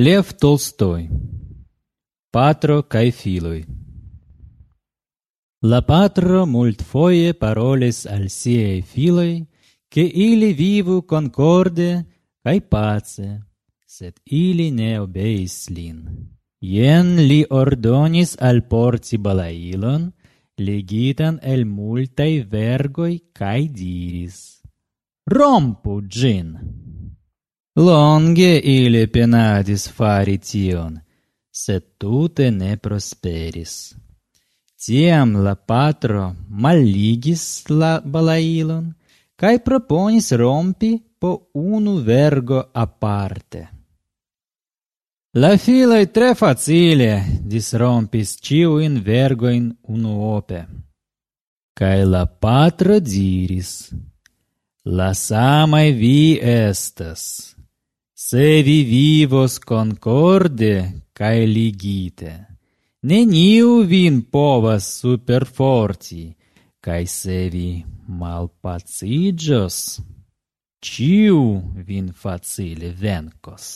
Lev Tolstoi Patro kaj filoi La patro multfoje paroles al siei filoi che ili vivu concorde kaj pace, sed ili ne obeis lin. Jen li ordonis al alporti balailon, legitan el multai vergoi kaj diris: Rompu ĝin! Longe ili penadis fari tion, sed tute ne prosperis. Tiam la patro maligis la balailon cae proponis rompi po unu vergo aparte. La filoi tre facile disrompis ĉiujn vergojn unuope. Cae la patro diris: La samaj vi estas se vi vivos concorde cae ligite. Neniu vin povas superforti, cae se vi malpacigios, ciu vin facile vencos.